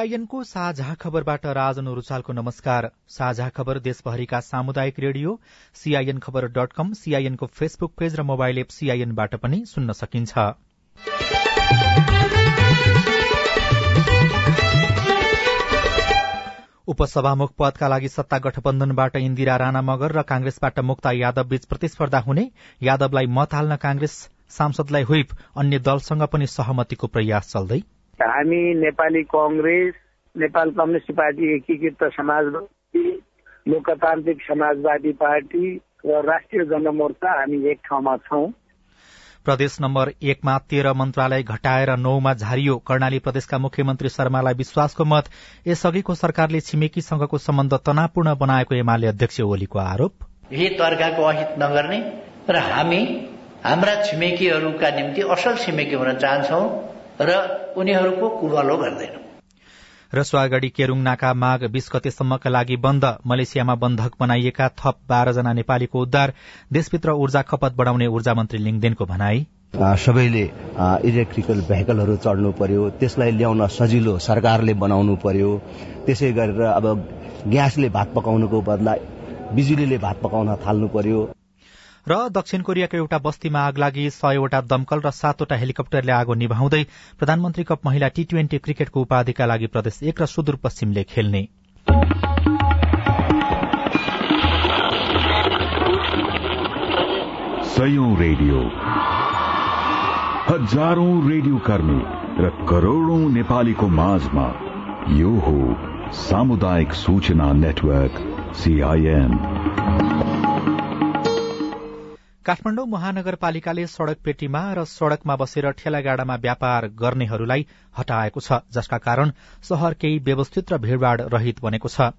सीआईएनको साझा खबरबाट राजन रुचालको नमस्कार। साझा खबर देशभरिका सामुदायिक radio CIN Khabar dot com सीआईएनको फेसबुक पेज र मोबाइल एप सीआईएनबाट पनि सुन्न सकिन्छ। उपसभामुख पदका लागि सत्ता गठबन्धनबाट इन्दिरा राणा मगर र कांग्रेसबाट मुक्ता यादव बीच प्रतिस्पर्धा हुने यादवलाई मत हाल्न कांग्रेस सांसदलाई हुइप अन्य दलसँग पनि सहमतिको प्रयास चल्दै हामी नेपाली कंग्रेस नेपाल कम्युनिस्ट पार्टी एकीकृत समाजवादी लोकतान्त्रिक समाजवादी पार्टी र राष्ट्रिय जनमोर्चा हामी एक ठाउँमा छौं। प्रदेश नम्बर एकमा तेह्र मन्त्रालय घटाएर नौमा झारियो। कर्णाली प्रदेशका मुख्यमन्त्री शर्मालाई विश्वासको मत यसअघिको सरकारले छिमेकीसँगको सम्बन्ध तनावपूर्ण बनाएको एमाले अध्यक्ष ओलीको आरोप। हित अर्काको अहित नगर्ने र हामी हाम्रा छिमेकीहरूका निम्ति असल छिमेकी हुन चाहन्छौ। र उनीहरूको कुबलो गर्दैनौ। रसुवागढ़ी केरूङ नाका माघ बीस गतेसम्मका लागि बन्द मलेसियामा बन्धक बनाइएका थप बाह्रजना नेपालीको उद्धार देशभित्र ऊर्जा खपत बढ़ाउने ऊर्जा मन्त्री लिङदेनको भनाई। सबैले इलेक्ट्रिकल भेहिकलहरू चढ्नु पर्यो त्यसलाई ल्याउन सजिलो सरकारले बनाउनु पर्यो त्यसै गरेर अब ग्यासले भात पकाउनुको बदला बिजुलीले भात पकाउन थाल्नु पर्यो। र दक्षिण कोरियाको एउटा बस्तीमा आग लागि सयवटा दमकल र सातवटा हेलिकप्टरले आगो निभाउँदै प्रधानमन्त्री कप महिला टी ट्वेन्टी क्रिकेटको उपाधिका लागि प्रदेश एक र सुदूरपश्चिमले खेल्ने। रेडियो। हजारौं रेडियो कर्मी र करोड़ौं नेपालीको माझमा यो हो सामुदायिक सूचना नेटवर्क सीआईएन काठमाडौँ महानगरपालिकाले सड़क पेटीमा र सड़कमा बसेर ठेलागाडामा व्यापार गर्नेहरूलाई हटाएको छ जसका कारण शहर केही व्यवस्थित र भीड़भाड़ रहित बनेको छ।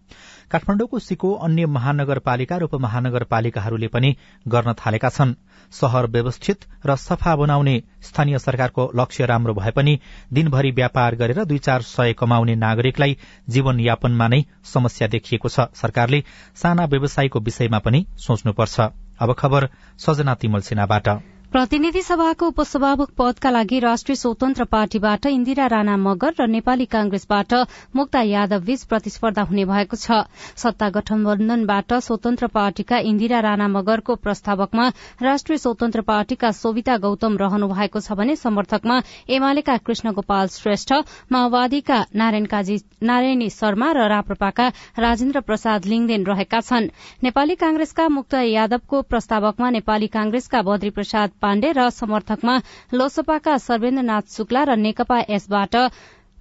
काठमाडौँको सिको अन्य महानगरपालिका र उपमहानगरपालिकाहरूले पनि गर्न थालेका छन्। शहर व्यवस्थित र सफा बनाउने स्थानीय सरकारको लक्ष्य राम्रो भए पनि दिनभरि व्यापार गरेर दुई चार सय कमाउने नागरिकलाई जीवनयापनमा नै समस्या देखिएको छ। सरकारले साना व्यवसायीको विषयमा पनि सोच्नुपर्छ। अब खबर सजना तिमल सेनाबाट। प्रतिनिधि सभाको उपसभामुख पदका लागि राष्ट्रिय स्वतन्त्र पार्टीबाट इन्दिरा राणा मगर र नेपाली कांग्रेसबाट मुक्ता यादव बीच प्रतिस्पर्धा हुने भएको छ। सत्ता गठबन्धनबाट स्वतन्त्र पार्टीका इन्दिरा राणा मगरको प्रस्तावकमा राष्ट्रिय स्वतन्त्र पार्टीका सोभिता गौतम रहनु भएको छ भने समर्थकमा एमालेका कृष्ण गोपाल श्रेष्ठ माओवादीका नारायणी शर्मा र राप्रपाका राजेन्द्र प्रसाद लिङदेन रहेका छन्। नेपाली कांग्रेसका मुक्त यादवको प्रस्तावकमा नेपाली कांग्रेसका बद्री प्रसाद पाण्डे र समर्थकमा लोसपाका सर्वेन्द्रनाथ शुक्ला र नेकपा यसबाट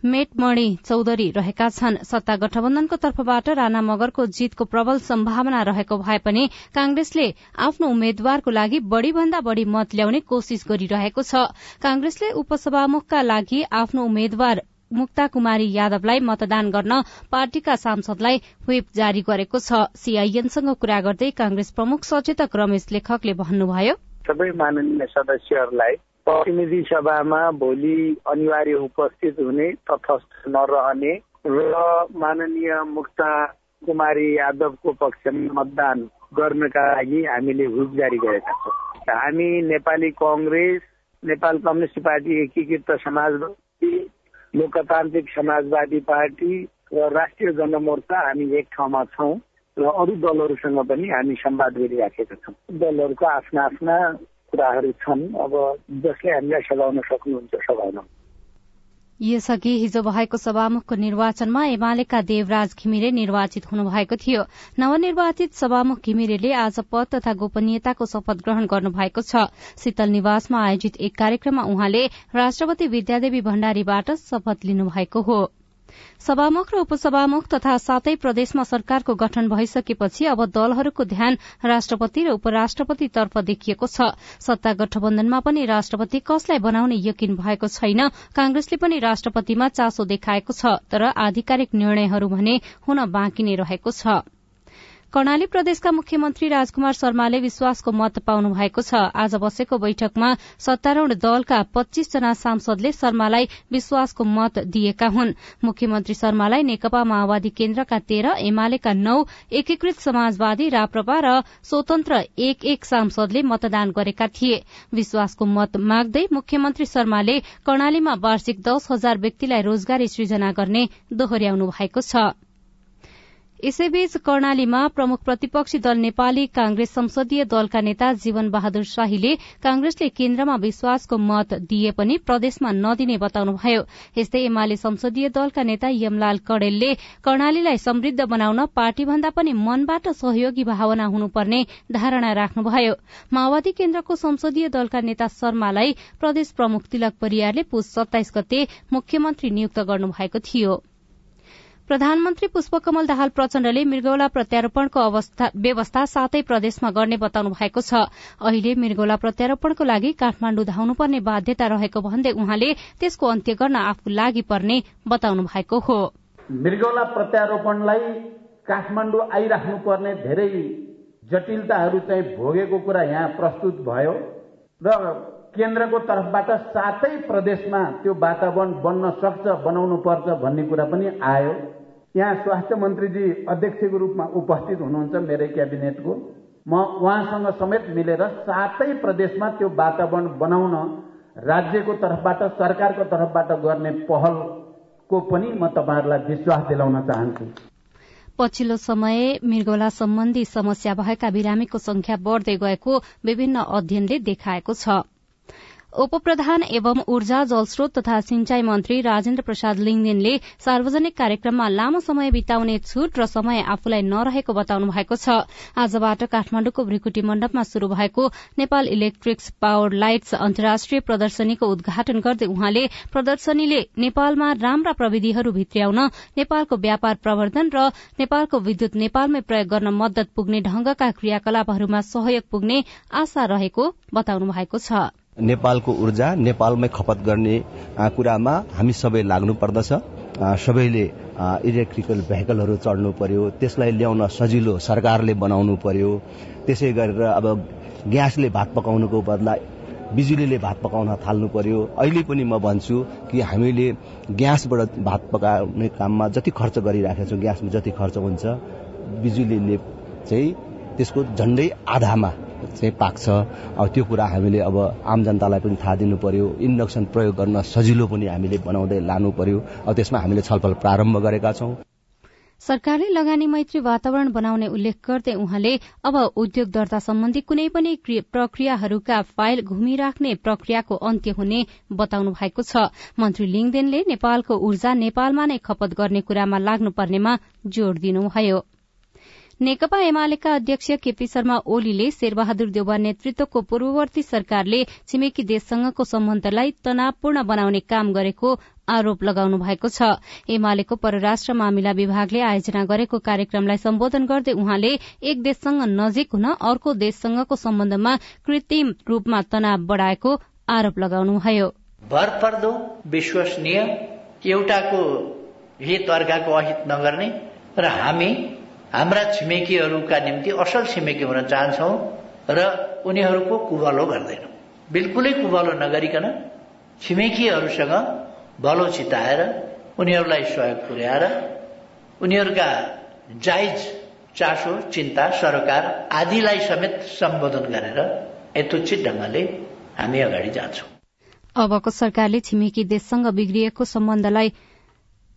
मेटमणि चौधरी रहेका छन्। सत्ता गठबन्धनको तर्फबाट राणा मगरको जीतको प्रबल सम्भावना रहेको भए पनि कांग्रेसले आफ्नो उम्मेद्वारको लागि बढ़ीभन्दा बढ़ी मत ल्याउने कोशिश गरिरहेको छ। कांग्रेसले उपसभामुखका लागि आफ्नो उम्मेद्वार मुक्ता कुमारी यादवलाई मतदान गर्न पार्टीका सांसदलाई व्हिप जारी गरेको छ। सीआईएनसँग कुरा गर्दै कांग्रेस प्रमुख सचेतक रमेश लेखकले भन्नुभयो सबै माननीय सदस्यहरूलाई प्रतिनिधि सभामा भोलि अनिवार्य उपस्थित हुने तटस्थ नरहने र माननीय मुक्ता कुमारी यादवको पक्षमा मतदान गर्नका लागि हामीले हुप जारी गरेका छौँ। हामी नेपाली कङ्ग्रेस नेपाल कम्युनिस्ट पार्टी एकीकृत समाजवादी लोकतान्त्रिक समाजवादी पार्टी र राष्ट्रिय जनमोर्चा हामी एक ठाउँमा छौँ। र अरू दलहरूसँग पनि हामी संवाद गरिराखेका छौँ। दलहरूको आफ्ना आफ्ना कुराहरू छन्। अब जसले हामीलाई सघाउन सक्नुहुन्छ सघाउन। यसअघि हिजो भएको सभामुखको निर्वाचनमा एमालेका देवराज घिमिरे निर्वाचित हुनुभएको थियो। नवनिर्वाचित सभामुख घिमिरेले आज पद तथा गोपनीयताको शपथ ग्रहण गर्नुभएको छ। शीतल निवासमा आयोजित एक कार्यक्रममा उहाँले राष्ट्रपति विद्यादेवी भण्डारीबाट शपथ लिनुभएको हो। सभामुख र उपसभामुख तथा सातै प्रदेशमा सरकारको गठन भइसकेपछि अब दलहरूको ध्यान राष्ट्रपति र उपराष्ट्रपतितर्फ देखिएको छ। सत्ता गठबन्धनमा पनि राष्ट्रपति कसलाई बनाउने यकिन भएको छैन। कांग्रेसले पनि राष्ट्रपतिमा चासो देखाएको छ तर आधिकारिक निर्णयहरू भने हुन बाँकी नै रहेको छ। कर्णाली प्रदेशका मुख्यमन्त्री राजकुमार शर्माले विश्वासको मत पाउनु भएको छ। आज बसेको बैठकमा सत्तारूढ़ दलका पच्चीस जना सांसदले शर्मालाई विश्वासको मत दिएका हुन्। मुख्यमन्त्री शर्मालाई नेकपा माओवादी केन्द्रका तेह्र एमालेका नौ एकीकृत समाजवादी राप्रपा र स्वतन्त्र एक एक सांसदले मतदान गरेका थिए। विश्वासको मत माग्दै मुख्यमन्त्री शर्माले कर्णालीमा वार्षिक दश हजार व्यक्तिलाई रोजगारी सृजना गर्ने दोहोर्याउनु भएको छ। यसैबीच कर्णालीमा प्रमुख प्रतिपक्षी दल नेपाली कांग्रेस संसदीय दलका नेता जीवन बहादुर शाहीले कांग्रेसले केन्द्रमा विश्वासको मत दिए पनि प्रदेशमा नदिने बताउनुभयो। यस्तै एमाले संसदीय दलका नेता यमलाल कडेलले कर्णालीलाई समृद्ध बनाउन पार्टीभन्दा पनि मनबाट सहयोगी भावना हुनुपर्ने धारणा राख्नुभयो। माओवादी केन्द्रको संसदीय दलका नेता शर्मालाई प्रदेश प्रमुख तिलक परियारले पुष सत्ताइस गते मुख्यमन्त्री नियुक्त गर्नुभएको थियो। प्रधानमन्त्री पुष्पकमल दाहाल प्रचण्डले मृगौला प्रत्यारोपणको व्यवस्था सातै प्रदेशमा गर्ने बताउनु भएको छ। अहिले मृगौला प्रत्यारोपणको लागि काठमाण्डु धाउनुपर्ने बाध्यता रहेको भन्दै उहाँले त्यसको अन्त्य गर्न आफू लागि पर्ने बताउनु भएको हो। मृगौला प्रत्यारोपणलाई काठमाडौँ आइराख्नु पर्ने धेरै जटिलताहरू चाहिँ भोगेको कुरा यहाँ प्रस्तुत भयो र केन्द्रको तर्फबाट सातै प्रदेशमा त्यो वातावरण बन्न सक्छ बनाउनु पर्छ भन्ने कुरा पनि आयो। यहाँ स्वास्थ्य मन्त्रीजी अध्यक्षको रूपमा उपस्थित हुनुहुन्छ मेरै क्याबिनेटको। म उहाँसँग समेत मिलेर सातै प्रदेशमा त्यो वातावरण बनाउन राज्यको तर्फबाट सरकारको तर्फबाट गर्ने पहलको पनि म तपाईँहरूलाई विश्वास दिलाउन चाहन्छु। पछिल्लो समय मृगौला सम्बन्धी समस्या भएका बिरामीको संख्या बढ़दै गएको विभिन्न अध्ययनले देखाएको छ। उपप्रधान एवं ऊर्जा जलस्रोत तथा सिंचाई मन्त्री राजेन्द्र प्रसाद लिङदेनले सार्वजनिक कार्यक्रममा लामो समय बिताउने छूट र समय आफूलाई नरहेको बताउनु भएको छ। आजबाट काठमाण्डुको भ्रिकुटी मण्डपमा शुरू भएको नेपाल इलेक्ट्रिक्स पावर लाइट्स अन्तर्राष्ट्रिय प्रदर्शनीको उद्घाटन गर्दै उहाँले प्रदर्शनीले नेपालमा राम्रा प्रविधिहरू भित्र्याउन नेपालको व्यापार प्रवर्धन र नेपालको विद्युत नेपालमै प्रयोग गर्न मद्दत पुग्ने ढंगका क्रियाकलापहरूमा सहयोग पुग्ने आशा रहेको बताउनु भएको छ। नेपालको ऊर्जा नेपालमै खपत गर्ने कुरामा हामी सबै लाग्नु पर्दछ। सबैले इलेक्ट्रिकल भेहिकलहरू चढ्नु पर्यो त्यसलाई ल्याउन सजिलो सरकारले बनाउनु पर्यो। त्यसै गरेर अब ग्यासले भात पकाउनुको बदला बिजुलीले भात पकाउन थाल्नु पर्यो। अहिले पनि म भन्छु कि हामीले ग्यासबाट भात पकाउने काममा जति खर्च गरिराखेका छौँ ग्यासमा जति खर्च हुन्छ बिजुलीले चाहिँ त्यसको झन्डै आधामा चाहिँ पाक्छ अब त्यो कुरा हामीले अब आम जनतालाई पनि थाहा दिनु पर्यो। इन्डक्सन प्रयोग गर्न सजिलो पनि हामीले बनाउँदै लानु पर्यो। अब त्यसमा हामीले छलफल प्रारम्भ गरेका छौं। सरकारले लगानी मैत्री वातावरण बनाउने उल्लेख गर्दै उहाँले अब उद्योग दर्ता सम्बन्धी कुनै पनि प्रक्रियाहरूका फाइल घुमिराख्ने प्रक्रियाको अन्त्य हुने बताउनु भएको छ। मन्त्री लिङदेनले नेपालको ऊर्जा नेपालमा नै खपत गर्ने कुरामा लाग्नुपर्नेमा जोड़ दिनुभयो। नेकपा एमालेका अध्यक्ष केपी शर्मा ओलीले शेरबहादुर देउवा नेतृत्वको पूर्ववर्ती सरकारले छिमेकी देशसँगको सम्बन्धलाई तनावपूर्ण बनाउने काम गरेको आरोप लगाउनु भएको छ। एमालेको परराष्ट्र मामिला विभागले आयोजना गरेको कार्यक्रमलाई सम्बोधन गर्दै उहाँले एक देशसँग नजिक हुन अर्को देशसँगको सम्बन्धमा कृत्रिम रूपमा तनाव बढ़ाएको आरोप लगाउनुभयो। भरपर्दो विश्वसनीय एउटाको हित अर्काको अहित नगर्ने र हामी हाम्रा छिमेकीहरूका निम्ति असल छिमेकी हुन चाहन्छौँ र उनीहरूको कुभलो गर्दैनौँ। बिल्कुलै कुभलो नगरिकन छिमेकीहरूसँग भलो चिताएर उनीहरूलाई सहयोग पुर्याएर उनीहरूका जायज चासो चिन्ता सरोकार आदिलाई समेत सम्बोधन गरेर यथोचित ढंगले हामी अगाडि जान्छौं। अबको सरकारले छिमेकी देशसँग बिग्रिएको सम्बन्धलाई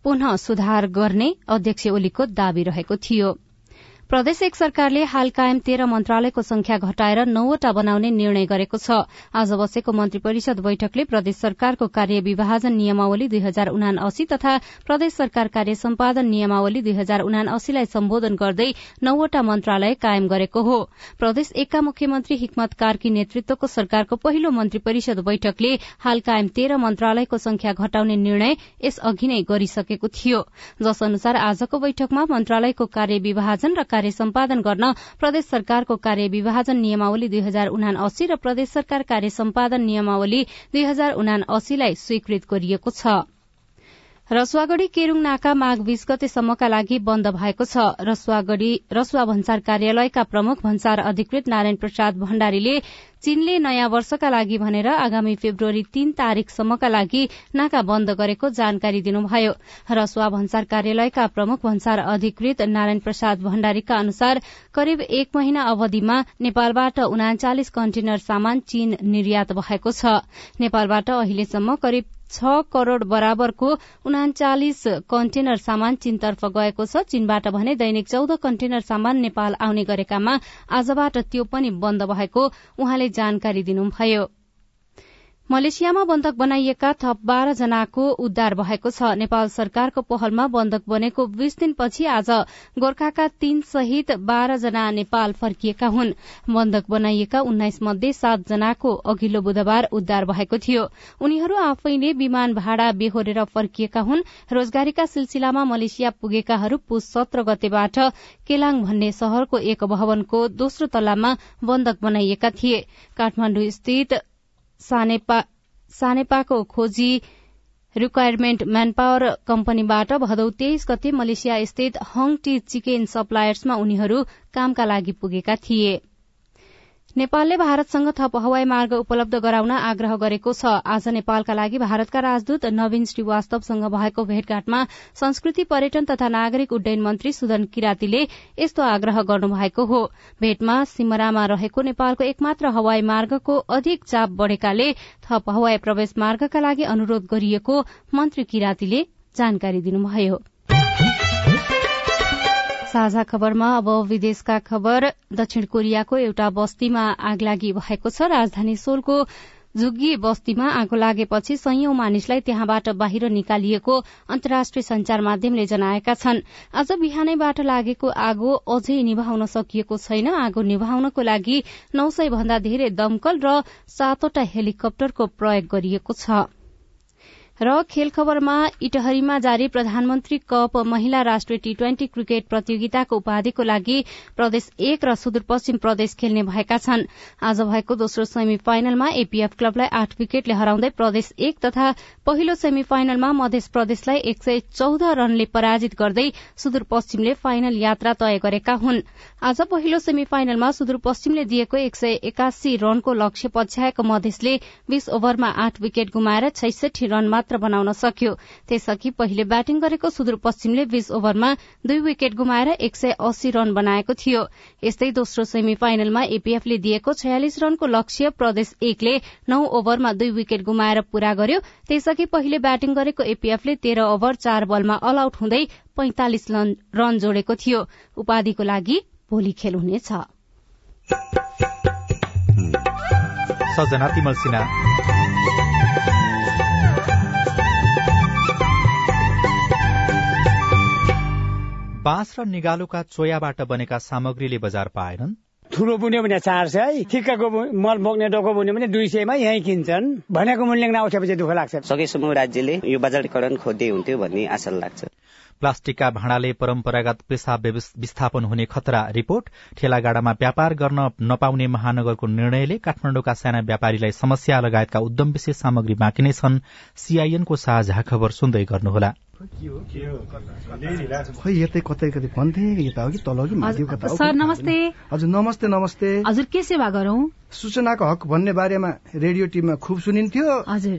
पुनः सुधार गर्ने अध्यक्ष ओलीको दावी रहेको थियो। प्रदेश एक सरकारले हाल कायम तेह्र मन्त्रालयको संख्या घटाएर नौवटा बनाउने निर्णय गरेको छ। आज बसेको मन्त्री परिषद बैठकले प्रदेश सरकारको कार्य विभाजन नियमावली दुई हजार उनासी तथा प्रदेश सरकार कार्य सम्पादन नियमावली दुई हजार उनासीलाई सम्बोधन गर्दै नौवटा मन्त्रालय कायम गरेको हो। प्रदेश एकका मुख्यमन्त्री हिक्मत कार्की नेतृत्वको सरकारको पहिलो मन्त्री परिषद बैठकले हाल कायम तेह्र मन्त्रालयको संख्या घटाउने निर्णय यस अघि नै गरिसकेको थियो। जस अनुसार आजको बैठकमा मन्त्रालयको कार्य विभाजन र कार्य सम्पादन गर्न प्रदेश सरकारको कार्य विभाजन नियमावली दुई हजार उनासी र प्रदेश सरकार कार्य सम्पादन नियमावली दुई हजार उनासीलाई स्वीकृत गरिएको छ। रसुवागढ़ी केरूङ नाका माघ बीस गतेसम्मका लागि बन्द भएको छ। रसुवागढ़ी रसुवा भन्सार कार्यालयका प्रमुख भन्सार अधिकृत नारायण प्रसाद भण्डारीले चीनले नयाँ वर्षका लागि भनेर आगामी फेब्रुअरी तीन तारीकसम्मका लागि नाका बन्द गरेको जानकारी दिनुभयो। रसुवा भन्सार कार्यालयका प्रमुख भन्सार अधिकृत नारायण प्रसाद भण्डारीका अनुसार करिब एक महिना अवधिमा नेपालबाट उनाचालिस कन्टेनर सामान चीन निर्यात भएको छ। नेपालबाट अहिलेसम्म करिब छ करोड़ बराबरको उनाचालिस कन्टेनर सामान चीनतर्फ गएको छ। चीनबाट भने दैनिक चौध कन्टेनर सामान नेपाल आउने गरेकामा आजबाट त्यो पनि बन्द भएको उहाँले जानकारी दिनुभयो। मलेसियामा बन्धक बनाइएका थप बाह्र जनाको उद्धार भएको छ। नेपाल सरकारको पहलमा बन्धक बनेको बीस दिनपछि आज गोर्खाका तीन सहित बाह्र जना नेपाल फर्किएका हुन्। बन्धक बनाइएका उन्नाइस मध्ये सात जनाको अघिल्लो बुधबार उद्धार भएको थियो। उनीहरू आफैले विमान भाडा बेहोरेर फर्किएका हुन्। रोजगारीका सिलसिलामा मलेसिया पुगेकाहरू पुस सत्र गतेबाट केलाङ भन्ने शहरको एक भवनको दोस्रो तल्लामा बन्धक बनाइएका थिए। काठमाण्डु सानेपाको खोजी रिक्वायरमेन्ट म्यानपावर कम्पनीबाट भदौ तेइस गते मलेसिया स्थित हङ टी चिकेन सप्लायर्समा उनीहरू कामका लागि पुगेका थिए। नेपालले भारतसँग थप हवाई मार्ग उपलब्ध गराउन आग्रह गरेको छ। आज नेपालका लागि भारतका राजदूत नवीन श्रीवास्तवसँग भएको भेटघाटमा संस्कृति पर्यटन तथा नागरिक उड्डयन मन्त्री सुदन किरातीले यस्तो आग्रह गर्नुभएको हो। भेटमा सिमरामा रहेको नेपालको एकमात्र हवाई मार्गको अधिक चाप बढ़ेकाले थप हवाई प्रवेश मार्गका लागि अनुरोध गरिएको मन्त्री किरातीले जानकारी दिनुभयो। साझा खबरमा अब विदेशका खबर। दक्षिण कोरियाको एउटा बस्तीमा आगलागी भएको छ। राजधानी सोलको झुग्गी बस्तीमा आगो लागेपछि कैयौं मानिसलाई त्यहाँबाट बाहिर निकालिएको अन्तर्राष्ट्रिय संचार माध्यमले जनाएका छन्। आज बिहानैबाट लागेको आगो अझै निभाउन सकिएको छैन। आगो निभाउनको लागि नौ सय भन्दा धेरै दमकल र सातवटा हेलिकप्टरको प्रयोग गरिएको छ। र खेल खबरमा इटहरीमा जारी प्रधानमन्त्री कप महिला राष्ट्रिय टी ट्वेन्टी क्रिकेट प्रतियोगिताको उपाधिको लागि प्रदेश एक र सुदूरपश्चिम प्रदेश खेल्ने भएका छन्। आज भएको दोस्रो सेमी फाइनलमा एपीएफ क्लबलाई आठ विकेटले हराउँदै प्रदेश एक तथा पहिलो सेमी फाइनलमा मध्य प्रदेशलाई एक सय चौध रनले पराजित गर्दै सुदूरपश्चिमले फाइनल यात्रा तय गरेका हुन्। आज पहिलो सेमी फाइनलमा सुदूरपश्चिमले दिएको एक सय एकासी रनको लक्ष्य पछ्याएको मधेसले बीस ओभरमा आठ विकेट गुमाएर छैसठी रनमा मात्र बनाउन सक्यो। त्यसअघि पहिले ब्याटिङ गरेको सुदूरपश्चिमले बीस ओभरमा दुई विकेट गुमाएर एक सय अस्सी रन बनाएको थियो। यस्तै दोस्रो सेमी फाइनलमा एपीएफले दिएको छयालिस रनको लक्ष्य प्रदेश एकले नौ ओभरमा दुई विकेट गुमाएर पूरा गर्यो। त्यसअघि पहिले ब्याटिङ गरेको एपीएफले तेह्र ओभर चार बलमा अल आउट हुँदै पैंतालिस रन जोडेको थियो। उपाधिको लागि भोलि खेल हुनेछ। बाँस र निगालोका चोयाबाट बनेका सामग्रीले बजार पाएनन्। ठुलो बुन्यो भने चार सय ठिक्कको मल बोक्ने डोको बुन्यो भने दुई सयमा यहीँ किन्छन्। भनेको मूल्य नआउँछेपछि दुःख लाग्छ। सकेसम्म राज्यले यो बजारीकरण खोज्दै हुन्थ्यो भन्ने आशा लाग्छ। प्लास्टिकका भाँडाले परम्परागत पेसाब विस्थापन हुने खतरा रिपोर्ट। ठेलागाडामा व्यापार गर्न नपाउने महानगरको निर्णयले काठमाडौँका साना व्यापारीलाई समस्या लगायतका उद्यम विशेष सामग्री बाँकी नै छन्। सीआईएनको साझा खबर सुन्दै गर्नुहोला। खै यतै कतै कतै भन्थे यता हो कि तल कि माथि कता। सर नमस्ते। हजुर नमस्ते नमस्ते। हजुर के सेवा गरौँ? सूचनाको हक भन्ने बारेमा रेडियो टिममा खुब सुनिन्थ्यो। हजुर।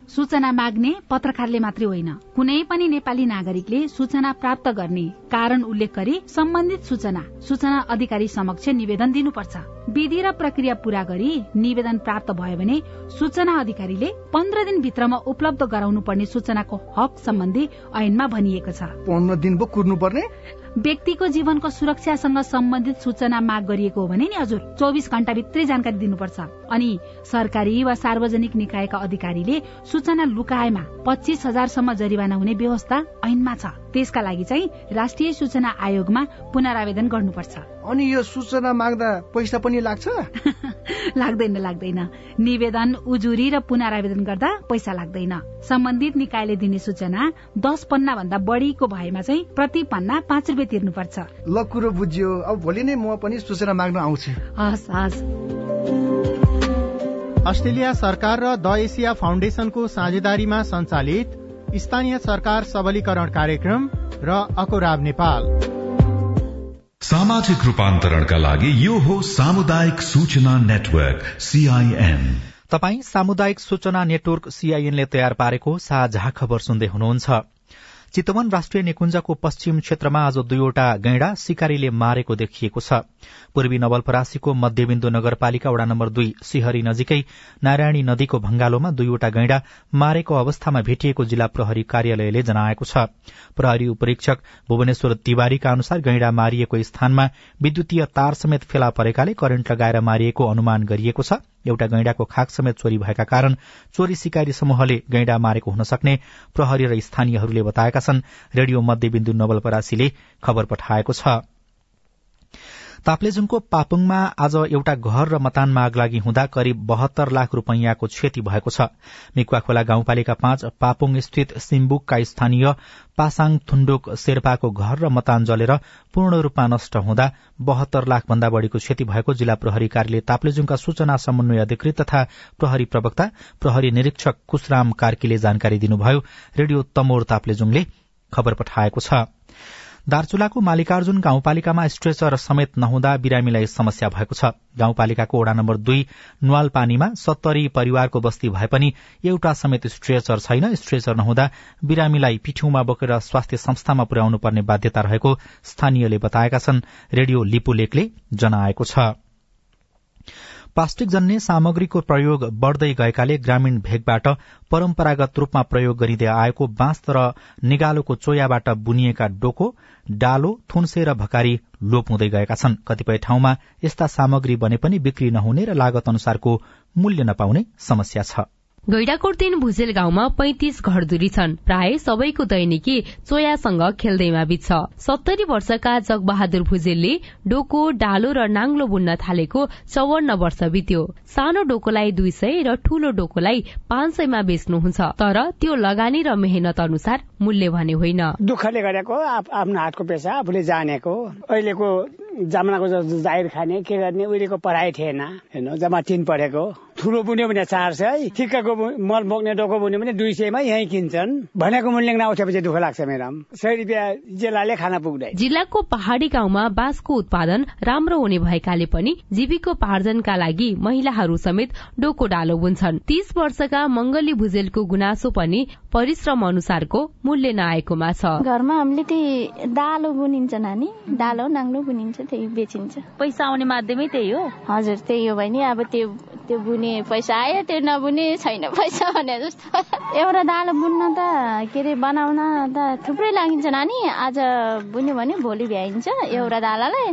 सूचना माग्ने पत्रकारले मात्रै होइन। कुनै पनि नेपाली नागरिकले सूचना प्राप्त गर्ने कारण उल्लेख गरी सम्बन्धित सूचना सूचना अधिकारी समक्ष निवेदन दिनुपर्छ। विधि र प्रक्रिया पूरा गरी निवेदन प्राप्त भयो भने सूचना अधिकारीले पन्ध्र दिनभित्रमा उपलब्ध गराउनु पर्ने सूचनाको हक सम्बन्धी ऐनमा भनिएको छ। पन्ध्र दिन पो कुर्नु पर्ने? व्यक्तिको जीवनको सुरक्षासँग सम्बन्धित सूचना माग गरिएको हो भने नि हजुर चौबिस घण्टाभित्रै जानकारी दिनुपर्छ। अनि सरकारी वा सार्वजनिक निकायका अधिकारीले सूचना लुकाएमा पच्चिस हजारसम्म जरिवाना हुने व्यवस्था ऐनमा छ। त्यसका लागि चाहिँ राष्ट्रिय सूचना आयोगमा पुनरावेदन गर्नुपर्छ। अनि यो सूचना माग्दा पैसा पनि लाग्छ? लाग्दैन लाग्दैन। निवेदन उजुरी र पुनरावेदन गर्दा पैसा लाग्दैन। सम्बन्धित निकायले दिने सूचना दस पन्ना भन्दा बढीको भएमा चाहिँ प्रति पन्ना पाँच रुपियाँ तिर्नुपर्छ। ल कुरो बुझ्यो। अब भोलि नै म पनि सूचना माग्न आउँछु। हस् हस्। अस्ट्रेलिया सरकार र द एसिया फाउन्डेशनको साझेदारीमा सञ्चालित स्थानीय सरकार सबलीकरण कार्यक्रम र अकोराब नेपाल। सामाजिक रूपान्तरणका लागि यो हो सामुदायिक सूचना नेटवर्क सीआईएन तपाई सामुदायिक सूचना नेटवर्क सीआईएनले तयार पारेको साझा खबर सुन्दै हुनुहुन्छ। चितवन राष्ट्रिय निकुञ्जको पश्चिम क्षेत्रमा आज दुईवटा गैंडा सिकारीले मारेको देखिएको छ। पूर्वी नवलपरासीको मध्यविन्दु नगरपालिका वडा नम्बर दुई सिहरी नजिकै नारायणी नदीको भंगालोमा दुईवटा गैंडा मारेको अवस्थामा भेटिएको जिल्ला प्रहरी कार्यालयले जनाएको छ। प्रहरी उपरीक्षक भुवनेश्वर तिवारीका अनुसार गैंडा मारिएको स्थानमा विद्युतीय तार समेत फेला परेकाले करेन्ट लगाएर मारिएको अनुमान गरिएको छ। एउटा गैंडाको खाक समेत चोरी भएका कारण चोरी सिकारी समूहले गैंडा मारेको हुन सक्ने प्रहरी र स्थानीयहरूले बताएका छन्। रेडियो मध्यविन्दु नवलपरासीले खबर पठाएको छ। ताप्लेजुङको पापुङमा आज एउटा घर र मतानमा लागि हुँदा करिब बहत्तर लाख रूपियाँको क्षति भएको छ। मिकुवा खोला गाउँपालिका पाँच पापुङ स्थित सिम्बुकका स्थानीय पासाङ थुण्डुक शेर्पाको घर र मतान जलेर पूर्ण रूपमा नष्ट हुँदा बहत्तर लाख भन्दा बढ़ीको क्षति भएको जिल्ला प्रहरी कार्यालय ताप्लेजुङका सूचना समन्वय अधिकृत तथा प्रहरी प्रवक्ता प्रहरी निरीक्षक कुशराम कार्कीले जानकारी दिनुभयो। रेडियो तमोर ताप्लेजुङले खबर पठाएको छ। दार्चुलाको मालिकार्जुन गाउँपालिकामा स्ट्रेचर समेत नहुँदा बिरामीलाई समस्या भएको छ। गाउँपालिकाको वडा नम्बर दुई नुवाल पानीमा सत्तरी परिवारको बस्ती भए पनि एउटा समेत स्ट्रेचर छैन। स्ट्रेचर नहुँदा बिरामीलाई पिठ्यौमा बोकेर स्वास्थ्य संस्थामा पुर्याउनु पर्ने बाध्यता रहेको स्थानीयले बताएका छन्। रेडियो लिपुलेकले जनाएको छ। प्लास्टिक जन्य सामग्रीको प्रयोग बढ़दै गएकाले ग्रामीण भेगबाट परम्परागत रूपमा प्रयोग गरिँदै आएको बाँस र निगालोको चोयाबाट बुनिएका डोको डालो थुन्से र भकारी लोप हुँदै गएका छन्। कतिपय ठाउँमा यस्ता सामग्री बने पनि बिक्री नहुने र लागत अनुसारको मूल्य नपाउने समस्या छ। गैडाकोट तीन भुजेल गाउँमा पैंतिस घरधुरी छन्। प्राय सबैको दैनिकी चोयासँग खेल्दैमा बित्छ सत्तरी वर्षका जगबहादुर भुजेलले डोको डालो र नाङ्लो बुन्न थालेको चौवन्न वर्ष बित्यो। सानो डोकोलाई दुई सय र ठूलो डोकोलाई पाँच सयमा बेच्नुहुन्छ। तर त्यो लगानी र मेहनत अनुसार मूल्य भने होइन। दुःखले गरेको आफ्नो हातको पेसा आफूले जानेको। अहिलेको जमानाको जाहिर खाने के गर्ने उहिलेको पढाइ थिएन। जम्मा तिन पढेको। ठुलो बुन्यो भने चार सय ठिक्कको मल बोक्ने डोको बुन्यो भने दुई सयमा यहीँ किन्छन्। भनेको मूल्य नउठेपछि दुःख लाग्छ मेडम सय रुपियाँ जिल्लाले खाना पुग्दैन जिल्लाको पहाड़ी गाउँमा बाँसको उत्पादन राम्रो हुने भएकाले पनि जीविकोपार्जनका लागि महिलाहरू समेत डोको डालो बुन्छन्। तीस वर्षका मंगली भुजेलको गुनासो पनि परिश्रम अनुसारको मूल्य नआएकोमा छ। घरमा हामीले त्यही डालो बुनिन्छ नानी। डालो नाङ्लो बुनिन्छ त्यही बेचिन्छ। पैसा आउने माध्यमै त्यही हो? हजुर त्यही हो भने अब त्यो त्यो बुने पैसा आयो त्यो नबुने छैन पैसा भने जस्तो। एउटा डालो बुन्न त के अरे बनाउन त थुप्रै लागिन्छ नानी। आज बुन्यो भने भोलि भ्याइन्छ। एउटा डालालाई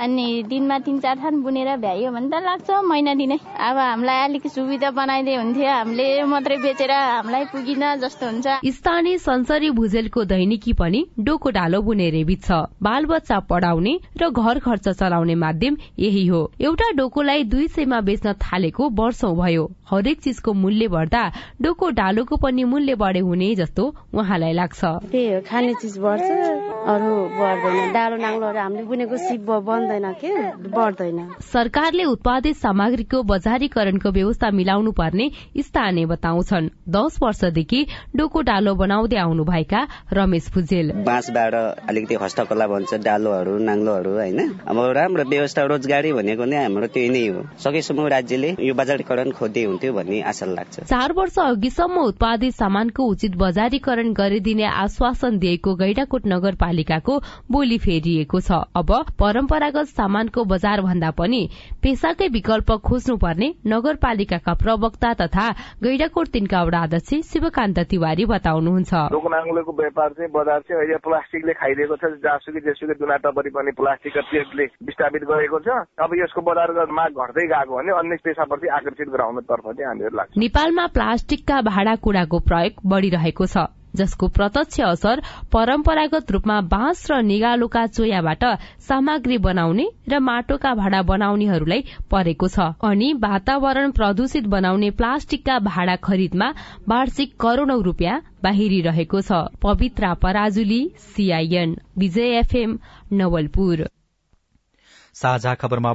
अनि दिनमा तिन चार थान बुनेर भ्याइयो भने त लाग्छ महिना दिनै। अब हामीलाई अलिक सुविधा बनाइदिए हुन्थ्यो। हामीले मात्रै बेचेर हामीलाई पुगिन जस्तो हुन्छ। स्थानीय संसरी भुजेलको दैनिकी पनि डोको डालो बुनेर बित्छ। बाल बच्चा पढाउने र घर खर्च चलाउने माध्यम यही हो। एउटा डोकोलाई दुई सयमा बेच्न थालेको वर्षौं भयो। हरेक चिजको मूल्य बढ्दा डोको डालोको पनि मूल्य बढे हुने जस्तो उहाँलाई लाग्छ। खाने चिज बढ्छ अरू बढ्दैन। डालो नाङ्लोहरू हामीले बुनेको सिप बन्द कम्दैन के? बढ्दैन। सरकारले उत्पादित सामग्रीको बजारीकरणको व्यवस्था मिलाउनु पर्ने स्थानीय बताउँछन्। दश वर्षदेखि डोको डालो बनाउँदै आउनुभएका रमेश भुजेल बाँसबाट अलिकति हस्तकला भन्छ डालोहरू नाङ्लोहरू होइन? अब राम्रो व्यवस्था रोजगारी भनेको नै हाम्रो त्यही नै हो। सकेसम्म राज्यले यो बजारीकरण खोज्दै हुन्थ्यो भन्ने आशा लाग्छ। चार वर्ष अघिसम्म उत्पादित सामानको उचित बजारीकरण गरिदिने आश्वासन दिएको गैडाकोट नगरपालिकाको बोली फेरिएको छ। अब परम्परागत सामानको बजार भन्दा पनि पेसाकै विकल्प खोज्नुपर्ने नगरपालिकाका प्रवक्ता तथा गैडाकोट तिनका वडा अध्यक्ष शिवकान्त तिवारी बताउनुहुन्छ। लोकनाङ्लोको व्यापार चाहिँ बजार चाहिँ अहिले प्लास्टिकले खाइदिएको छ जहाँसुकै जेसुकै दुना टपरी पनि प्लास्टिकका प्लेटले विस्थापित गरेको छ। अब यसको बजारको माग घट्दै गएको भने अन्य पेसाप्रति आकर्षित गराउनेतर्फ चाहिँ हामीहरू लाग्छ। नेपालमा प्लास्टिकका भाँडाकुँडाको प्रयोग बढ़िरहेको छ। जसको प्रत्यक्ष असर परम्परागत रूपमा बाँस र निगालोका चोयाबाट सामग्री बनाउने र माटोका भाँडा बनाउनेहरूलाई परेको छ। अनि वातावरण प्रदूषित बनाउने प्लास्टिकका भाँडा खरिदमा वार्षिक करोड़ौं रूपियाँ बाहिरिरहेको छ। Pabitra Parajuli CIN Vijay FM Nawalpur. साझा खबरमा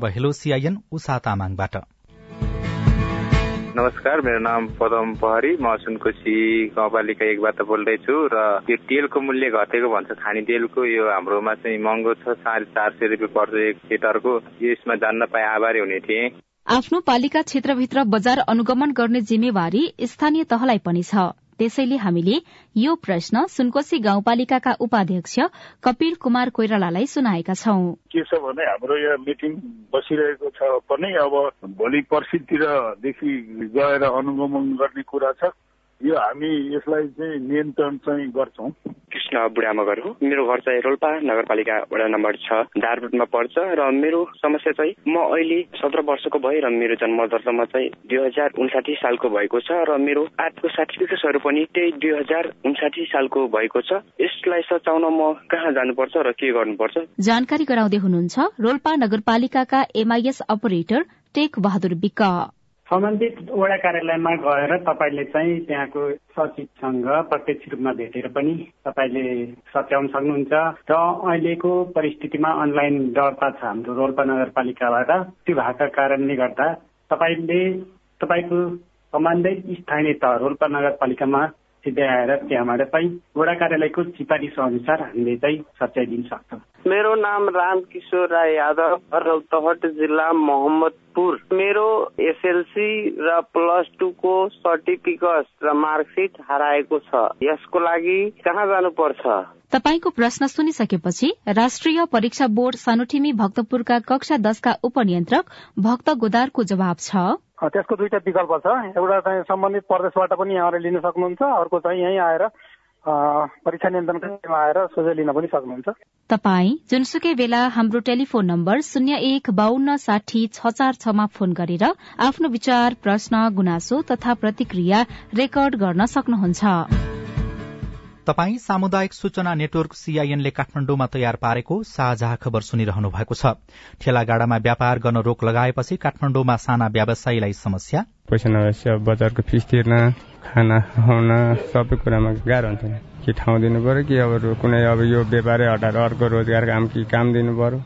नमस्कार मेरो नाम पदम पहरी। म सुनकोशी गाउँपालिका एकबाट बोल्दैछु र यो तेलको मूल्य घटेको भन्छ। खाने तेलको यो हाम्रोमा चाहिँ महँगो छ साढे चार सय रुपियाँ पर्छ एक लिटरको। यसमा जान्न पाए आभारी हुने थिएँ। आफ्नो पालिका क्षेत्रभित्र बजार अनुगमन गर्ने जिम्मेवारी स्थानीय तहलाई पनि छ। त्यसैले हामीले यो प्रश्न सुनकोशी गाउँपालिकाका उपाध्यक्ष कपिल कुमार कोइरालालाई सुनाएका छौं। के छ भने हाम्रो यहाँ मिटिङ बसिरहेको छ। पनि अब भोलि पर्सितिरदेखि गएर अनुगमन गर्ने कुरा छ। यो हामी यसलाई चाहिँ नियन्त्रण चाहिँ गर्छौँ। कृष्ण बुढामगर हो। मेरो घर चाहिँ रोल्पा नगरपालिका वडा नम्बर छ। दारबुटमा पर्छ र मेरो समस्या चाहिँ म अहिले सत्र वर्षको भएँ र मेरो जन्म दर्तामा चाहिँ दुई हजार उन्साठी सालको भएको छ र मेरो आठको सर्टिफिकेट्सहरू पनि त्यही दुई हजार उन्साठी सालको भएको छ। यसलाई सचाउन म कहाँ जानुपर्छ र के गर्नुपर्छ? जानकारी गराउँदै हुनुहुन्छ रोल्पा नगरपालिकाका एमआईएस अपरेटर टेक बहादुर विक सम्बन्धित वडा कार्यालयमा गएर तपाईँले चाहिँ त्यहाँको सचिवसँग प्रत्यक्ष रूपमा भेटेर पनि तपाईँले सच्याउन सक्नुहुन्छ र अहिलेको परिस्थितिमा अनलाइन दर्ता छ हाम्रो रोल्पा नगरपालिकाबाट त्यो भएको कारणले गर्दा तपाईँले तपाईँको सम्बन्धित स्थानीय तह रोल्पा नगरपालिकामा सिधै आएर त्यहाँबाट चाहिँ वडा कार्यालयको सिफारिस अनुसार हामीले चाहिँ सच्याइदिन सक्छौँ। मेरो नाम रामकिशोर राई यादव रौतहट जिल्ला मोहम्मदपुर। मेरो एसएलसी र प्लस टूको सर्टिफिकेट र मार्कसिट हराएको छ। यसको लागि कहाँ जानुपर्छ? तपाईँको प्रश्न सुनिसकेपछि राष्ट्रिय परीक्षा बोर्ड सानोठिमी भक्तपुरका कक्षा दशका उपनियन्त्रक भक्त गोदारको जवाब छ। त्यसको दुईटा विकल्प छ। एउटा चाहिँ सम्बन्धित प्रदेशबाट पनि यहाँले लिन सक्नुहुन्छ। अर्को चाहिँ यहीँ आएर परीक्षा नियन्त्रण केन्द्रमा आएर सोझै लिन पनि सक्नुहुन्छ। तपाई जुनसुकै बेला हाम्रो टेलिफोन नम्बर शून्य एक बान्न साठी छ चार छमा फोन गरेर आफ्नो विचार प्रश्न गुनासो तथा प्रतिक्रिया रेकर्ड गर्न सक्नुहुन्छ। तपाई सामुदायिक सूचना नेटवर्क सीआईएनले काठमाण्डुमा तयार पारेको साझा खबर सुनिरहनु भएको छ। ठेलागाडामा व्यापार गर्न रोक लगाएपछि काठमाण्डुमा साना व्यवसायीलाई समस्या? पैसा नभएपछि बजारको फिस तिर्न खाना खुवाउन सबै कुरामा गाह्रो हुन्छ कि ठाउँ दिनु पर्यो कि अब कुनै अब यो व्यापारै हटाएर अर्को रोजगार काम कि काम दिनु पर्यो?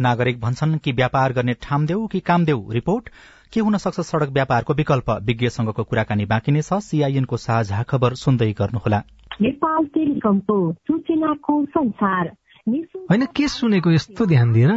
नागरिक भन्छन् कि व्यापार गर्ने ठाम देऊ कि काम देऊ? रिपोर्ट के हुन सक्छ सड़क व्यापारको विकल्प? विज्ञसँगको कुराकानी बाँकी नै छ। सीआईएनको साझा खबर सुन्दै गर्नुहोला। नेपाल टेलिकमको सूचनाको संसार। होइन के सुनेको यस्तो ध्यान दिएर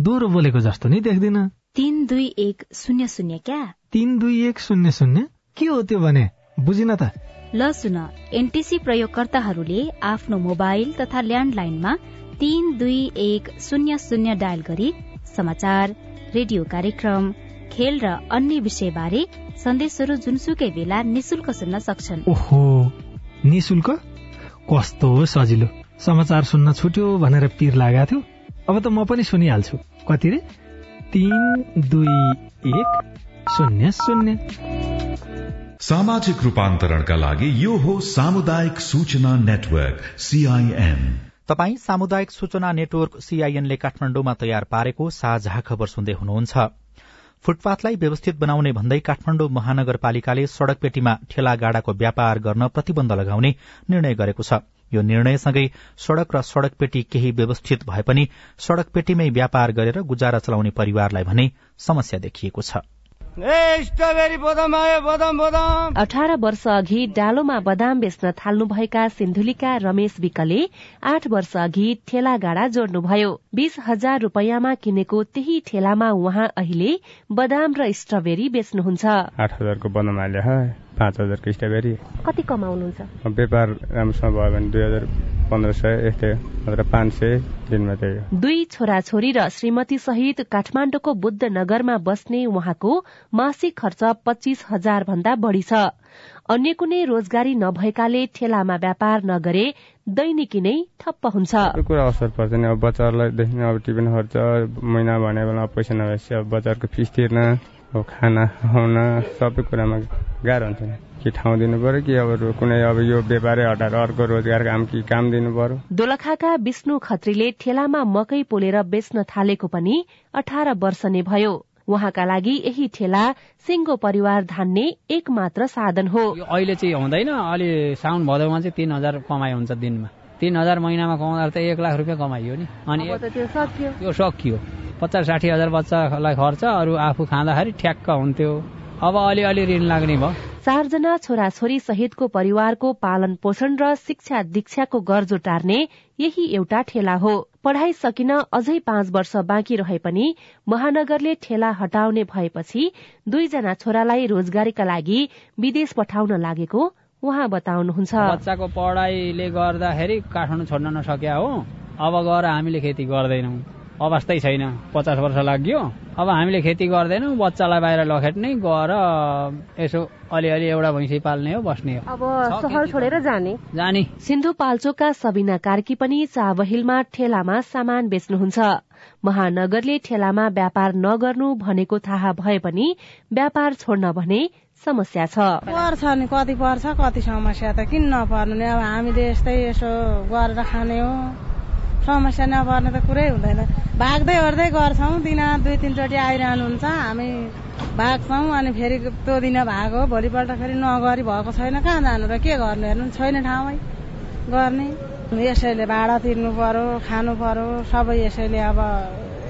दोहोरो बोलेको जस्तो नि देख्दिन। तीन दुई एक शून्य शून्य क्या? तीन दुई एक शून्य शून्य? के हो त्यो भने? बुझिन त। ल सुन एनटिसी प्रयोगकर्ताहरूले आफ्नो मोबाइल तथा ल्यान्डलाइनमा तीन दुई एक शून्य शून्य डायल गरी समाचार रेडियो कार्यक्रम खेल र अन्य विषयबारे सन्देशहरू जुनसुकै बेला निशुल्क सुन्न सक्छन्। ओहो निशुल्क? कस्तो सजिलो। समाचार सुन्न छुट्यो भनेर पिर लागेको थियो। अब त म पनि सुनिहाल्छु। कति रे? तीन दुई एक शून्य शून्य। सामाजिक रूपान्तरणका लागि यो हो सामुदायिक सूचना नेटवर्क सीआईएन तपाई सामुदायिक सूचना नेटवर्क सीआईएनले काठमाण्डुमा तयार पारेको साझा खबर सुन्दै हुनुहुन्छ। फुटपाथलाई व्यवस्थित बनाउने भन्दै काठमाण्डु महानगरपालिकाले सड़क पेटीमा ठेला गाडाको व्यापार गर्न प्रतिबन्ध लगाउने निर्णय गरेको छ। यो निर्णयसँगै सड़क र सड़क पेटी केही व्यवस्थित भए पनि सड़क पेटीमै व्यापार गरेर गुजारा चलाउने परिवारलाई भने समस्या देखिएको छ। अठार वर्ष अघि डालोमा बदाम बेच्न थाल्नुभएका सिन्धुलीका रमेश विकले आठ वर्ष अघि ठेला गाडा जोड्नुभयो। बीस हजार रूपियाँमा किनेको त्यही ठेलामा उहाँ अहिले बदाम र स्ट्रबेरी बेच्नुहुन्छ। पाँच हजारको स्ट्रबेरी कति कमाउनुहुन्छ व्यापार राम्रोसँग भयो भने दुई हजार पन्ध्र सय यस्तै नत्र पाँच सय दिनमा त्यही दुई छोराछोरी र श्रीमती सहित काठमाडौँको बुद्ध नगरमा बस्ने उहाँको मासिक खर्च पच्चीस हजार भन्दा बढ़ी छ। अन्य कुनै रोजगारी नभएकाले ठेलामा व्यापार नगरे दैनिकी नै ठप्प हुन्छ। कुरा असर पर्छ नि अब बच्चाहरूलाई देखि अब टिफिन खर्च महिना भने बेला पैसा नभएपछि अब बच्चाहरूको फिस तिर्न अब खाना खुवाउन सबै कुरामा गाह्रो हुन्छ नि। कि ठाउँ दिनु पर्यो कि अब कुनै अब यो व्यापारै हटाएर अर्को रोजगार काम कि काम दिनु पर्यो। दोलखाका विष्णु खत्रीले ठेलामा मकै पोलेर बेच्न थालेको पनि अठार वर्ष नै भयो। उहाँका लागि यही ठेला सिंगो परिवार धान्ने एक मात्र साधन हो। अहिले चाहिँ हुँदैन। अलि साउन भदौमा चाहिँ तिन हजार कमाइ हुन्छ दिनमा। तिन हजार महिनामा कमाउँदा त एक लाख रुपियाँ कमाइयो नि। अनि त्यो सकियो। पचास साठी हजार बच्चालाई खर्च अरू आफू खाँदाखेरि ठ्याक्क हुन्थ्यो। अब अलिअलि ऋण लाग्ने भयो। चारजना छोराछोरी सहितको परिवारको पालन पोषण र शिक्षा दीक्षाको गर्जो टार्ने यही एउटा ठेला हो। पढ़ाइ सकिन अझै पाँच वर्ष बाँकी रहे पनि महानगरले ठेला हटाउने भएपछि दुईजना छोरालाई रोजगारीका लागि विदेश पठाउन लागेको उहाँ बताउनुहुन्छ। बच्चाको पढाइले गर्दाखेरि काठमाडौँ छोड्न नसक्या हो। अब गएर हामीले खेती गर्दैनौँ। अवस्थै छैन। पचास वर्ष लाग्यो। अब हामीले खेती गर्दैनौँ बच्चालाई बाहिर लखेट्ने गएर यसो अलिअलि एउटा भैँसी पाल्ने हो बस्ने हो। अब सहर छोडेर जाने। जाने। सिन्धुपाल्चोकका सबिना कार्की पनि चाबहिलमा ठेलामा सामान बेच्नुहुन्छ। महानगरले ठेलामा व्यापार नगर्नु भनेको थाहा भए पनि व्यापार छोड्न भने समस्या छ। पर्छ नि कति पर्छ कति समस्या त किन नपर्नु नि? अब हामीले यस्तै यसो गरेर खाने हो। समस्या नपर्ने त कुरै हुँदैन। भाग्दै ओर्दै गर्छौँ दिन दुई तिनचोटि आइरहनुहुन्छ हामी भाग्छौँ अनि फेरि त्यो दिन भाग भोलिपल्ट फेरि नगरी भएको छैन कहाँ जानु र के गर्नु हेर्नु छैन ठाउँमै गर्ने। यसैले भाडा तिर्नु पर्यो खानु पर्यो सबै यसैले अब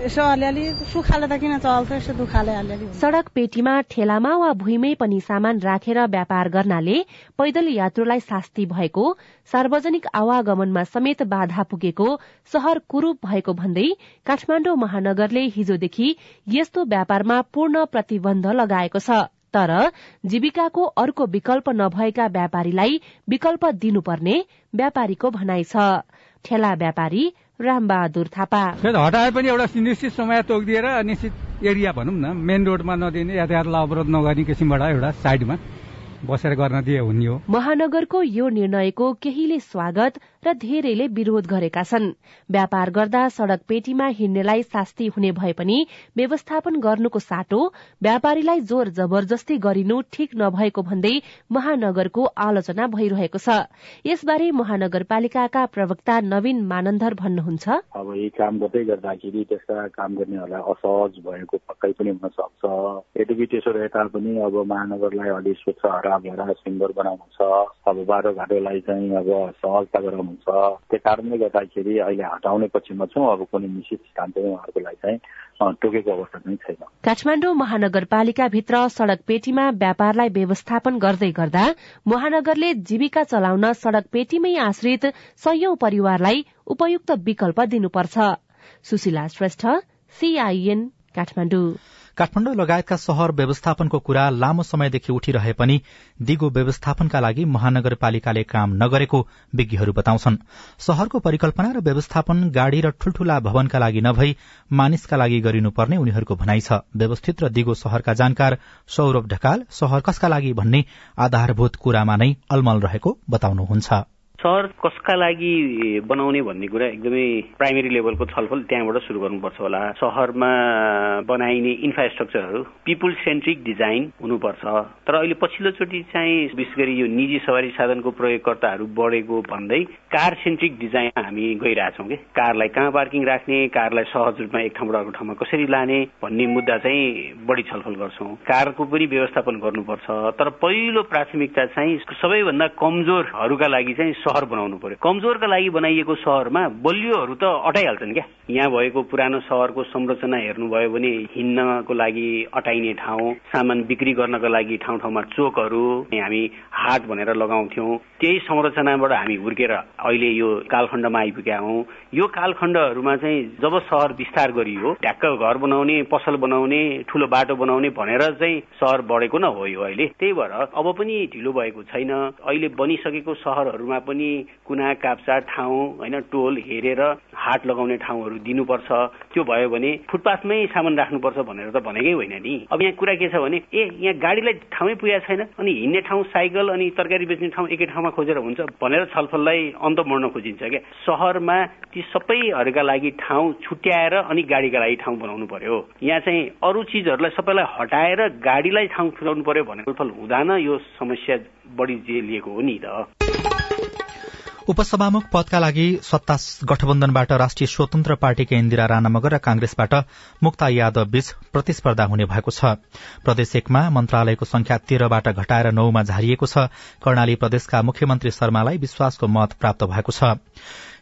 यसो अलिअलि सुखाले किन चल्छ यसो दुखाले अलिअलि। सड़क पेटीमा ठेलामा वा भुइँमै पनि सामान राखेर व्यापार गर्नाले पैदल यात्रुलाई शास्ति भएको सार्वजनिक आवागमनमा समेत बाधा पुगेको शहर कुरूप भएको भन्दै काठमाडौँ महानगरले हिजोदेखि यस्तो व्यापारमा पूर्ण प्रतिबन्ध लगाएको छ। तर जीविकाको अर्को विकल्प नभएका व्यापारीलाई विकल्प दिनुपर्ने व्यापारीको भनाइ छ। ठेला व्यापारी रामबहादुर थापा। हटाए पनि एउटा निश्चित समय तोकिदिएर निश्चित एरिया भनौँ न मेन रोडमा नदिने यातायातलाई अवरोध नगर्ने किसिमबाट एउटा साइडमा बसेर गर्न दिए हुने हो। महानगरको यो निर्णयको केहीले स्वागत र धेरैले विरोध गरेका छन्। व्यापार गर्दा सड़क पेटीमा हिँड्नेलाई शास्ति हुने भए पनि व्यवस्थापन गर्नुको साटो व्यापारीलाई जोर जबरजस्ती गरिनु ठिक नभएको भन्दै महानगरको आलोचना भइरहेको छ। यसबारे महानगरपालिकाका प्रवक्ता नवीन मानन्धर भन्नुहुन्छ। अब यी काम गर्दै गर्दाखेरि त्यसका काम गर्नेहरूलाई असहज भएको पक्कै पनि हुन सक्छ। यद्यपि त्यसो रहे अब महानगरलाई अलि स्वच्छ हरा सुन्दर बनाउनु छ। अब बाटोघाटोलाई चाहिँ अब सहजता गराउनु हुन्छ। त्यो कारणले गर्दाखेरि अहिले हटाउने पक्षमा छौँ अब कुनै निश्चित स्थान चाहिँ उहाँहरूको लागि चाहिँ टोकेको अवस्था चाहिँ छैन। काठमाडौँ महानगरपालिकाभित्र सड़क पेटीमा व्यापारलाई व्यवस्थापन गर्दै गर्दा महानगरले जीविका चलाउन सड़क पेटीमै आश्रित सयौं परिवारलाई उपयुक्त विकल्प दिनुपर्छ। सुशीला श्रेष्ठ सीआईएन काठमाडौँ। काठमाडौँ लगायतका शहर व्यवस्थापनको कुरा लामो समयदेखि उठिरहे पनि दिगो व्यवस्थापनका लागि महानगरपालिकाले काम नगरेको विज्ञहरू बताउँछन्। शहरको परिकल्पना र व्यवस्थापन गाड़ी र ठूल्ठूला भवनका लागि नभई मानिसका लागि गरिनुपर्ने उनीहरूको भनाइ छ। व्यवस्थित र दिगो शहरका जानकार सौरभ ढकाल शहर कसका लागि भन्ने आधारभूत कुरामा नै अलमल रहेको बताउनुहुन्छ। सहर कसका लागि बनाउने भन्ने कुरा एकदमै प्राइमेरी लेभलको छलफल त्यहाँबाट सुरु गर्नुपर्छ होला। सहरमा बनाइने इन्फ्रास्ट्रक्चरहरू पिपुल सेन्ट्रिक डिजाइन हुनुपर्छ। तर अहिले पछिल्लोचोटि चाहिँ विशेष गरी यो निजी सवारी साधनको प्रयोगकर्ताहरू बढेको भन्दै कार सेन्ट्रिक डिजाइन हामी गइरहेछौँ कि। कारलाई कहाँ पार्किङ राख्ने कारलाई सहज रूपमा एक ठाउँबाट अर्को ठाउँमा कसरी लाने भन्ने मुद्दा चाहिँ बढी छलफल गर्छौँ। कारको पनि व्यवस्थापन गर्नुपर्छ। तर पहिलो प्राथमिकता चाहिँ सबैभन्दा कमजोरहरूका लागि चाहिँ सहर बनाउनु पर्यो। कमजोरका लागि बनाइएको सहरमा बलियोहरू त अटाइहाल्छन् क्या। यहाँ भएको पुरानो सहरको संरचना हेर्नुभयो भने हिँड्नको लागि अटाइने ठाउँ सामान बिक्री गर्नको लागि ठाउँ ठाउँमा चोकहरू हामी हाट भनेर लगाउँथ्यौँ। त्यही संरचनाबाट हामी हुर्केर अहिले यो कालखण्डमा आइपुगेका हौँ। यो कालखण्डहरूमा चाहिँ जब सहर विस्तार गरियो ढ्याक्क घर बनाउने पसल बनाउने ठुलो बाटो बनाउने भनेर चाहिँ सहर बढेको न हो यो अहिले। त्यही भएर अब पनि ढिलो भएको छैन। अहिले बनिसकेको सहरहरूमा पनि कुना काप्चा ठाउँ होइन टोल हेरेर हाट लगाउने ठाउँहरू दिनुपर्छ। त्यो भयो भने फुटपाथमै सामान राख्नुपर्छ भनेर त भनेकै होइन नि। अब यहाँ कुरा के छ भने ए यहाँ गाडीलाई ठाउँै पुगेको छैन अनि हिँड्ने ठाउँ साइकल अनि तरकारी बेच्ने ठाउँ एकै ठाउँमा खोजेर हुन्छ भनेर छलफललाई अन्त मोड्न खोजिन्छ क्या। सहरमा ती सबैहरूका लागि ठाउँ छुट्याएर अनि गाडीका लागि ठाउँ बनाउनु पर्यो। यहाँ चाहिँ अरू चिजहरूलाई सबैलाई हटाएर गाडीलाई ठाउँ पुर्याउनु पर्यो भने छलफल हुँदैन यो समस्या बढी जे लिएको हो नि त। उपसभामुख पदका लागि सत्ता गठबन्धनबाट राष्ट्रिय स्वतन्त्र पार्टीका इन्दिरा राणा मगर र कांग्रेसबाट मुक्ता यादव बीच प्रतिस्पर्धा हुने भएको छ। प्रदेश एकमा मन्त्रालयको संख्या तेह्रबाट घटाएर नौमा झारिएको छ। कर्णाली प्रदेशका मुख्यमन्त्री शर्मालाई विश्वासको मत प्राप्त भएको छ।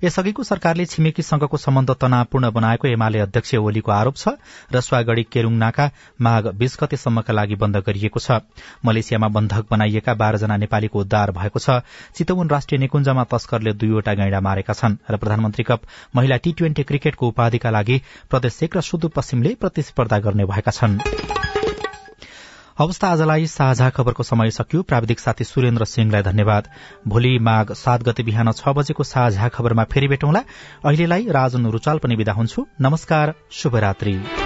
यसअघिको सरकारले छिमेकीसँगको सम्बन्ध तनावपूर्ण बनाएको एमाले अध्यक्ष ओलीको आरोप छ रसुवागढ़ी केरूङ नाका माघ बीस गतेसम्मका लागि बन्द गरिएको छ। मलेसियामा बन्धक बनाइएका बाह्रजना नेपालीको उद्धार भएको छ। चितवन राष्ट्रिय निकुञ्जमा तस्करले दुईवटा गैंडा मारेका छन् र प्रधानमन्त्री कप महिला टी ट्वेन्टी क्रिकेटको उपाधिका लागि प्रदेश एक र सुदूरपश्चिमले प्रतिस्पर्धा गर्ने भएका छनृ। अवस्था आजलाई साझा खबरको समय सकियो। प्राविधिक साथी सुरेन्द्र सिंहलाई धन्यवाद। भोलि माघ सात गते बिहान छ बजेको साझा खबरमा फेरि भेटौँला। अहिलेलाई राजन रुचाल पनि विदा हुन्छु। नमस्कार शुभरात्री।